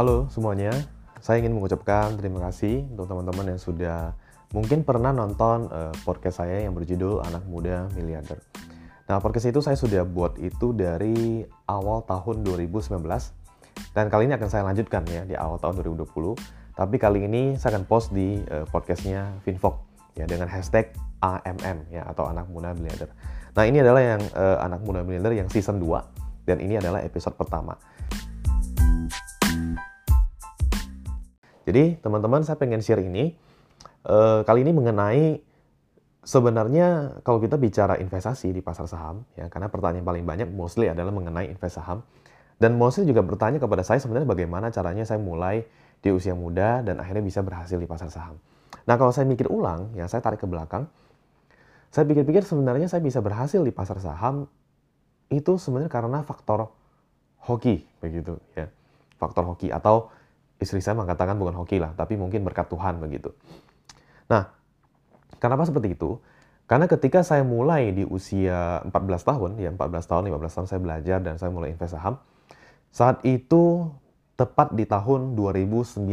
Halo semuanya, saya ingin mengucapkan terima kasih untuk teman-teman yang sudah mungkin pernah nonton uh, podcast saya yang berjudul Anak Muda Miliarder. Nah, podcast itu saya sudah buat itu dari awal tahun 2019 dan kali ini akan saya lanjutkan ya di awal tahun 2020. Tapi kali ini saya akan post di uh, podcastnya Finfok ya dengan hashtag AMM ya atau Anak Muda Miliarder. Nah, ini adalah yang uh, Anak Muda Miliarder yang season 2 dan ini adalah episode pertama. Jadi teman-teman saya pengen share ini uh, kali ini mengenai sebenarnya kalau kita bicara investasi di pasar saham ya karena pertanyaan paling banyak mostly adalah mengenai investasi saham. Dan mostly juga bertanya kepada saya sebenarnya bagaimana caranya saya mulai di usia muda dan akhirnya bisa berhasil di pasar saham. Nah kalau saya mikir ulang ya saya tarik ke belakang. Saya pikir-pikir sebenarnya saya bisa berhasil di pasar saham itu sebenarnya karena faktor hoki begitu ya. Faktor hoki atau istri saya mengatakan bukan hoki lah, tapi mungkin berkat Tuhan begitu. Nah, kenapa seperti itu? Karena ketika saya mulai di usia 14 tahun, ya 14 tahun, 15 tahun saya belajar dan saya mulai invest saham, saat itu tepat di tahun 2009,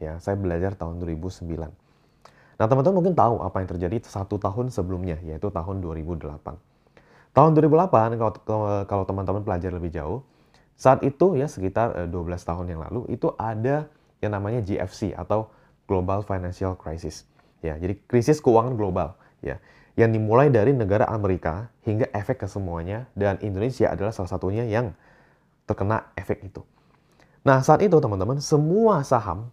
ya saya belajar tahun 2009. Nah teman-teman mungkin tahu apa yang terjadi satu tahun sebelumnya, yaitu tahun 2008. Tahun 2008, kalau, kalau teman-teman belajar lebih jauh, saat itu ya sekitar 12 eh, tahun yang lalu itu ada yang namanya GFC atau Global Financial Crisis. Ya, jadi krisis keuangan global ya yang dimulai dari negara Amerika hingga efek ke semuanya dan Indonesia adalah salah satunya yang terkena efek itu. Nah, saat itu teman-teman, semua saham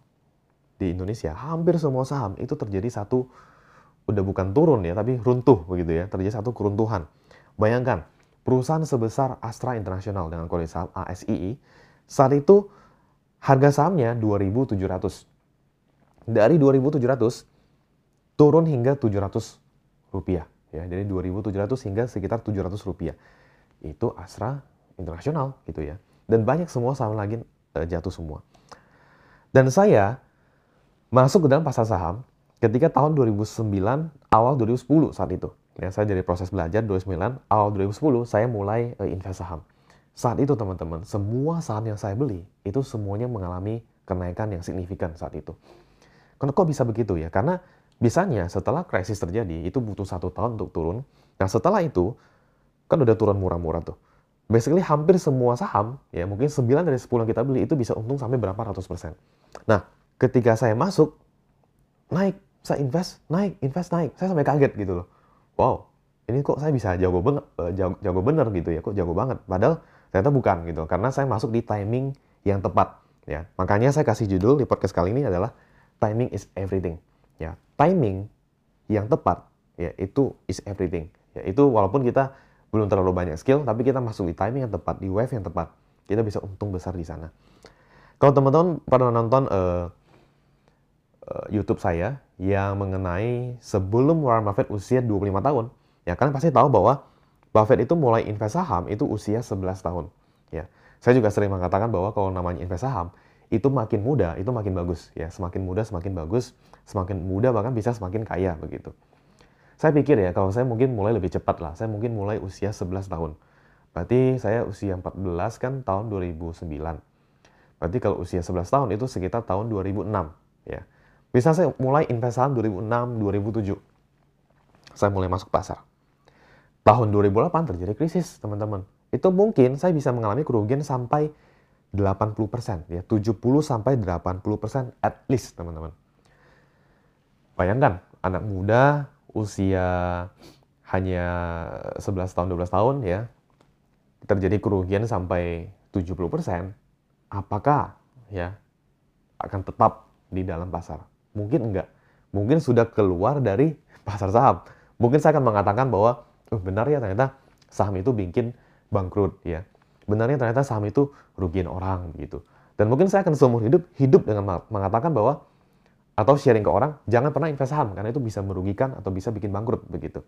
di Indonesia, hampir semua saham itu terjadi satu udah bukan turun ya, tapi runtuh begitu ya, terjadi satu keruntuhan. Bayangkan, perusahaan sebesar Astra International dengan kode saham ASII saat itu harga sahamnya 2.700. Dari 2.700 turun hingga 700 rupiah ya. Dari 2.700 hingga sekitar 700 rupiah. Itu Astra International gitu ya. Dan banyak semua saham lagi uh, jatuh semua. Dan saya masuk ke dalam pasar saham ketika tahun 2009 awal 2010 saat itu. Ya, saya dari proses belajar 2009, awal 2010 saya mulai uh, invest saham. Saat itu teman-teman, semua saham yang saya beli itu semuanya mengalami kenaikan yang signifikan saat itu. Kenapa kok bisa begitu ya? Karena biasanya setelah krisis terjadi itu butuh satu tahun untuk turun. Nah setelah itu kan udah turun murah-murah tuh. Basically hampir semua saham, ya mungkin 9 dari 10 yang kita beli itu bisa untung sampai berapa ratus persen. Nah ketika saya masuk, naik, saya invest, naik, invest, naik. Saya sampai kaget gitu loh wow ini kok saya bisa jago banget eh, jago, jago bener gitu ya kok jago banget. Padahal ternyata bukan gitu karena saya masuk di timing yang tepat ya. Makanya saya kasih judul di podcast kali ini adalah timing is everything ya. Timing yang tepat ya itu is everything ya. Itu walaupun kita belum terlalu banyak skill tapi kita masuk di timing yang tepat di wave yang tepat kita bisa untung besar di sana. Kalau teman-teman pernah nonton uh, uh, YouTube saya yang mengenai sebelum Warren Buffett usia 25 tahun. Ya, kalian pasti tahu bahwa Buffett itu mulai invest saham itu usia 11 tahun. Ya. Saya juga sering mengatakan bahwa kalau namanya invest saham itu makin muda, itu makin bagus ya. Semakin muda semakin bagus, semakin muda bahkan bisa semakin kaya begitu. Saya pikir ya kalau saya mungkin mulai lebih cepat lah. Saya mungkin mulai usia 11 tahun. Berarti saya usia 14 kan tahun 2009. Berarti kalau usia 11 tahun itu sekitar tahun 2006 ya. Bisa saya mulai invest saham 2006, 2007. Saya mulai masuk pasar. Tahun 2008 terjadi krisis, teman-teman. Itu mungkin saya bisa mengalami kerugian sampai 80%, ya 70 sampai 80% at least, teman-teman. Bayangkan, anak muda usia hanya 11 tahun, 12 tahun ya, terjadi kerugian sampai 70%, apakah ya akan tetap di dalam pasar? Mungkin enggak. Mungkin sudah keluar dari pasar saham. Mungkin saya akan mengatakan bahwa oh, benar ya ternyata saham itu bikin bangkrut ya. Benarnya ternyata saham itu rugiin orang gitu. Dan mungkin saya akan seumur hidup hidup dengan mengatakan bahwa atau sharing ke orang jangan pernah invest saham karena itu bisa merugikan atau bisa bikin bangkrut begitu.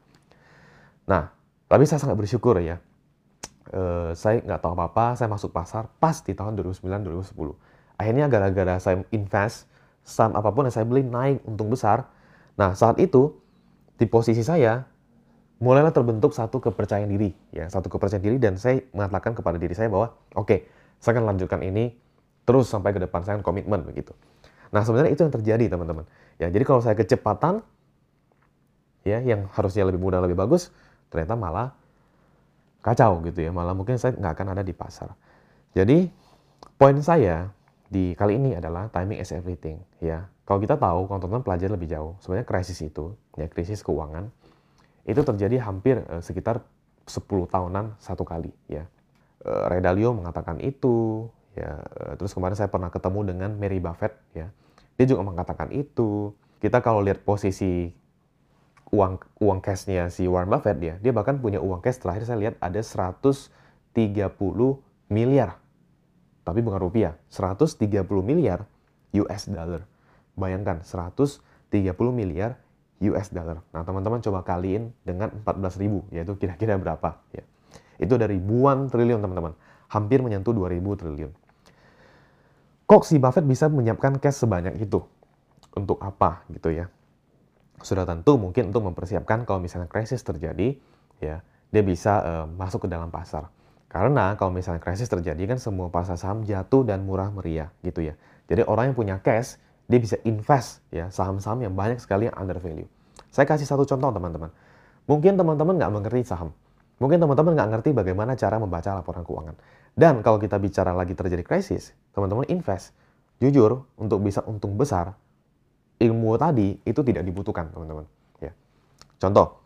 Nah, tapi saya sangat bersyukur ya. E, saya nggak tahu apa-apa, saya masuk pasar pas di tahun 2009-2010. Akhirnya gara-gara saya invest, saham apa pun yang saya beli naik untung besar. Nah, saat itu di posisi saya mulailah terbentuk satu kepercayaan diri, ya, satu kepercayaan diri dan saya mengatakan kepada diri saya bahwa oke, okay, saya akan lanjutkan ini terus sampai ke depan. Saya komitmen begitu. Nah, sebenarnya itu yang terjadi, teman-teman. Ya, jadi kalau saya kecepatan ya yang harusnya lebih mudah lebih bagus, ternyata malah kacau gitu ya. Malah mungkin saya nggak akan ada di pasar. Jadi poin saya di kali ini adalah timing is everything ya. Kalau kita tahu, kalau teman-teman pelajari lebih jauh, sebenarnya krisis itu, ya krisis keuangan, itu terjadi hampir uh, sekitar 10 tahunan satu kali ya. Uh, Ray Dalio mengatakan itu, ya. Uh, terus kemarin saya pernah ketemu dengan Mary Buffett ya. Dia juga mengatakan itu. Kita kalau lihat posisi uang uang cashnya si Warren Buffett dia, dia bahkan punya uang cash terakhir saya lihat ada 130 miliar. Tapi bukan rupiah, 130 miliar US dollar. Bayangkan 130 miliar US dollar. Nah, teman-teman coba kaliin dengan 14 ribu, yaitu kira-kira berapa ya. Itu dari ribuan triliun, teman-teman. Hampir menyentuh 2000 triliun. Kok si Buffett bisa menyiapkan cash sebanyak itu? Untuk apa gitu ya? sudah tentu mungkin untuk mempersiapkan kalau misalnya krisis terjadi, ya dia bisa uh, masuk ke dalam pasar. Karena kalau misalnya krisis terjadi kan semua pasar saham jatuh dan murah meriah gitu ya. Jadi orang yang punya cash dia bisa invest ya saham-saham yang banyak sekali yang under value. Saya kasih satu contoh teman-teman. Mungkin teman-teman nggak mengerti saham. Mungkin teman-teman nggak ngerti bagaimana cara membaca laporan keuangan. Dan kalau kita bicara lagi terjadi krisis, teman-teman invest. Jujur, untuk bisa untung besar, ilmu tadi itu tidak dibutuhkan, teman-teman. Ya. Contoh,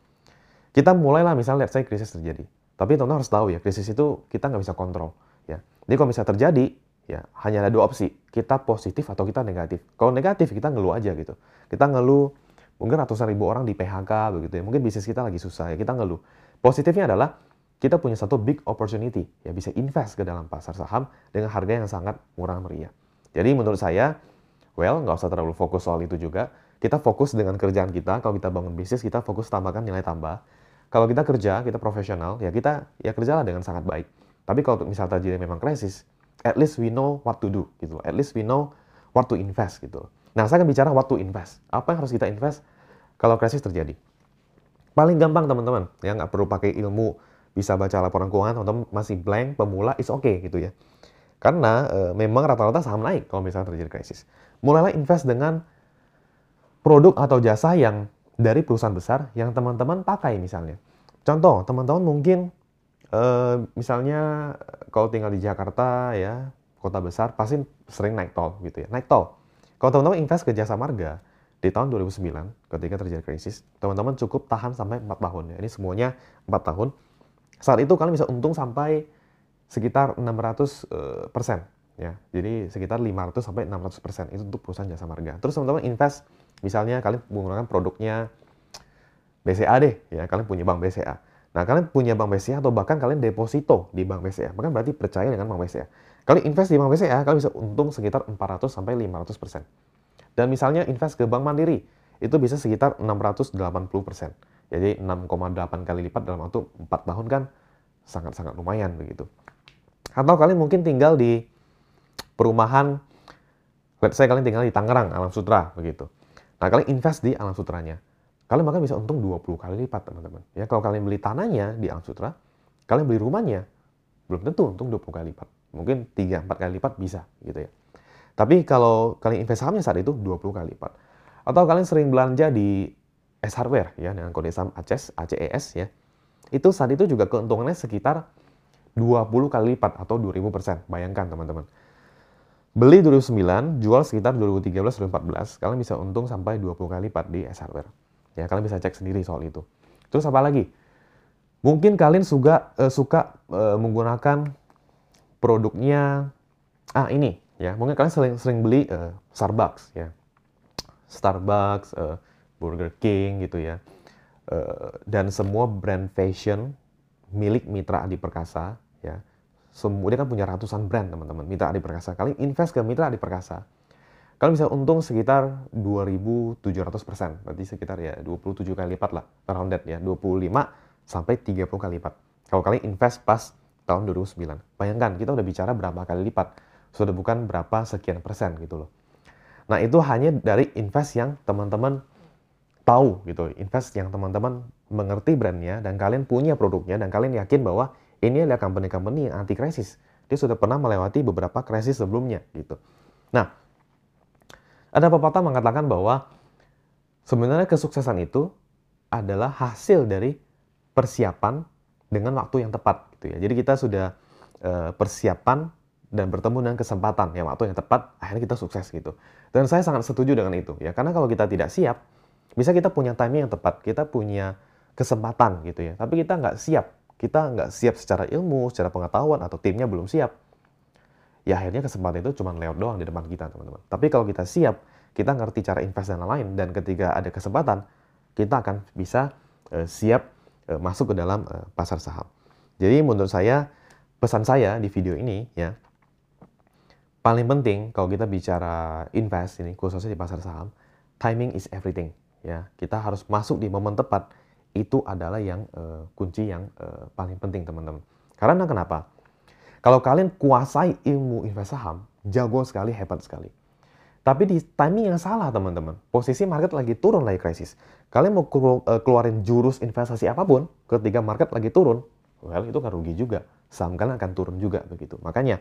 kita mulailah misalnya lihat saya krisis terjadi. Tapi teman-teman harus tahu ya, krisis itu kita nggak bisa kontrol. Ya. Jadi kalau misalnya terjadi, ya hanya ada dua opsi. Kita positif atau kita negatif. Kalau negatif, kita ngeluh aja gitu. Kita ngeluh, mungkin ratusan ribu orang di PHK begitu ya. Mungkin bisnis kita lagi susah ya, kita ngeluh. Positifnya adalah kita punya satu big opportunity, ya bisa invest ke dalam pasar saham dengan harga yang sangat murah meriah. Jadi menurut saya, Well, nggak usah terlalu fokus soal itu juga. Kita fokus dengan kerjaan kita. Kalau kita bangun bisnis, kita fokus tambahkan nilai tambah. Kalau kita kerja, kita profesional, ya kita ya kerjalah dengan sangat baik. Tapi kalau misalnya terjadi memang krisis, at least we know what to do gitu. At least we know what to invest gitu. Nah, saya akan bicara what to invest. Apa yang harus kita invest kalau krisis terjadi? Paling gampang teman-teman, ya nggak perlu pakai ilmu bisa baca laporan keuangan, teman-teman masih blank, pemula, is okay gitu ya. Karena e, memang rata-rata saham naik kalau misalnya terjadi krisis. Mulailah invest dengan produk atau jasa yang dari perusahaan besar yang teman-teman pakai misalnya. Contoh, teman-teman mungkin e, misalnya kalau tinggal di Jakarta ya, kota besar pasti sering naik tol gitu ya. Naik tol. Kalau teman-teman invest ke jasa marga di tahun 2009 ketika terjadi krisis, teman-teman cukup tahan sampai 4 tahun ya. Ini semuanya 4 tahun. Saat itu kalian bisa untung sampai sekitar 600 eh, persen ya. Jadi sekitar 500 sampai 600 persen itu untuk perusahaan jasa marga. Terus teman-teman invest, misalnya kalian menggunakan produknya BCA deh, ya kalian punya bank BCA. Nah kalian punya bank BCA atau bahkan kalian deposito di bank BCA, bahkan berarti percaya dengan bank BCA. Kalian invest di bank BCA, kalian bisa untung sekitar 400 sampai 500 persen. Dan misalnya invest ke bank Mandiri, itu bisa sekitar 680 persen. Jadi 6,8 kali lipat dalam waktu 4 tahun kan sangat-sangat lumayan begitu. Atau kalian mungkin tinggal di perumahan, let's say kalian tinggal di Tangerang, Alam Sutra, begitu. Nah, kalian invest di Alam Sutranya. Kalian bahkan bisa untung 20 kali lipat, teman-teman. Ya, kalau kalian beli tanahnya di Alam Sutra, kalian beli rumahnya, belum tentu untung 20 kali lipat. Mungkin 3-4 kali lipat bisa, gitu ya. Tapi kalau kalian invest sahamnya saat itu 20 kali lipat. Atau kalian sering belanja di S Hardware ya dengan kode saham ACES, ACES ya. Itu saat itu juga keuntungannya sekitar 20 kali lipat atau 2000 persen. Bayangkan teman-teman. Beli 2009, jual sekitar 2013-2014, kalian bisa untung sampai 20 kali lipat di S Hardware. Ya, kalian bisa cek sendiri soal itu. Terus apa lagi? Mungkin kalian suka uh, suka uh, menggunakan produknya ah ini ya. Mungkin kalian sering sering beli uh, Starbucks ya. Starbucks, uh, Burger King gitu ya. Uh, dan semua brand fashion milik Mitra Adi Perkasa ya semua dia kan punya ratusan brand teman-teman. Mitra Adi Perkasa. Kalian invest ke Mitra Adi Perkasa. Kalian bisa untung sekitar 2.700 persen. Berarti sekitar ya 27 kali lipat lah around that ya. 25 sampai 30 kali lipat. Kalau kalian invest pas tahun 2009 bayangkan kita udah bicara berapa kali lipat. Sudah bukan berapa sekian persen gitu loh. Nah itu hanya dari invest yang teman-teman tahu gitu. Invest yang teman-teman mengerti brandnya dan kalian punya produknya dan kalian yakin bahwa ini adalah company-company yang anti krisis Dia sudah pernah melewati beberapa krisis sebelumnya gitu. Nah, ada pepatah mengatakan bahwa sebenarnya kesuksesan itu adalah hasil dari persiapan dengan waktu yang tepat gitu ya. Jadi kita sudah uh, persiapan dan bertemu dengan kesempatan yang waktu yang tepat akhirnya kita sukses gitu. Dan saya sangat setuju dengan itu ya karena kalau kita tidak siap bisa kita punya timing yang tepat, kita punya kesempatan gitu ya. Tapi kita nggak siap, kita nggak siap secara ilmu, secara pengetahuan atau timnya belum siap. Ya akhirnya kesempatan itu cuma lewat doang di depan kita teman-teman. Tapi kalau kita siap, kita ngerti cara invest dan lain-lain dan ketika ada kesempatan kita akan bisa uh, siap uh, masuk ke dalam uh, pasar saham. Jadi menurut saya pesan saya di video ini ya paling penting kalau kita bicara invest ini khususnya di pasar saham, timing is everything ya. Kita harus masuk di momen tepat. Itu adalah yang uh, kunci yang uh, paling penting teman-teman. Karena kenapa? Kalau kalian kuasai ilmu invest saham, jago sekali, hebat sekali. Tapi di timing yang salah teman-teman. Posisi market lagi turun lagi krisis. Kalian mau eh, keluarin jurus investasi apa pun ketika market lagi turun, well itu kan rugi juga. Saham kalian akan turun juga begitu. Makanya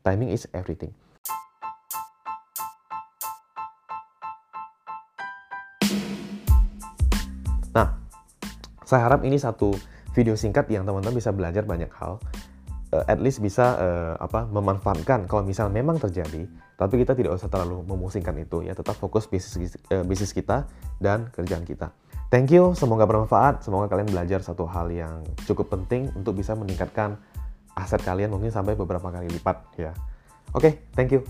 Timing is everything. Nah, saya harap ini satu video singkat yang teman-teman bisa belajar banyak hal. Uh, at least bisa uh, apa memanfaatkan kalau misal memang terjadi, tapi kita tidak usah terlalu memusingkan itu ya, tetap fokus bisnis uh, bisnis kita dan kerjaan kita. Thank you, semoga bermanfaat, semoga kalian belajar satu hal yang cukup penting untuk bisa meningkatkan aset kalian mungkin sampai beberapa kali lipat ya. Oke, okay, thank you.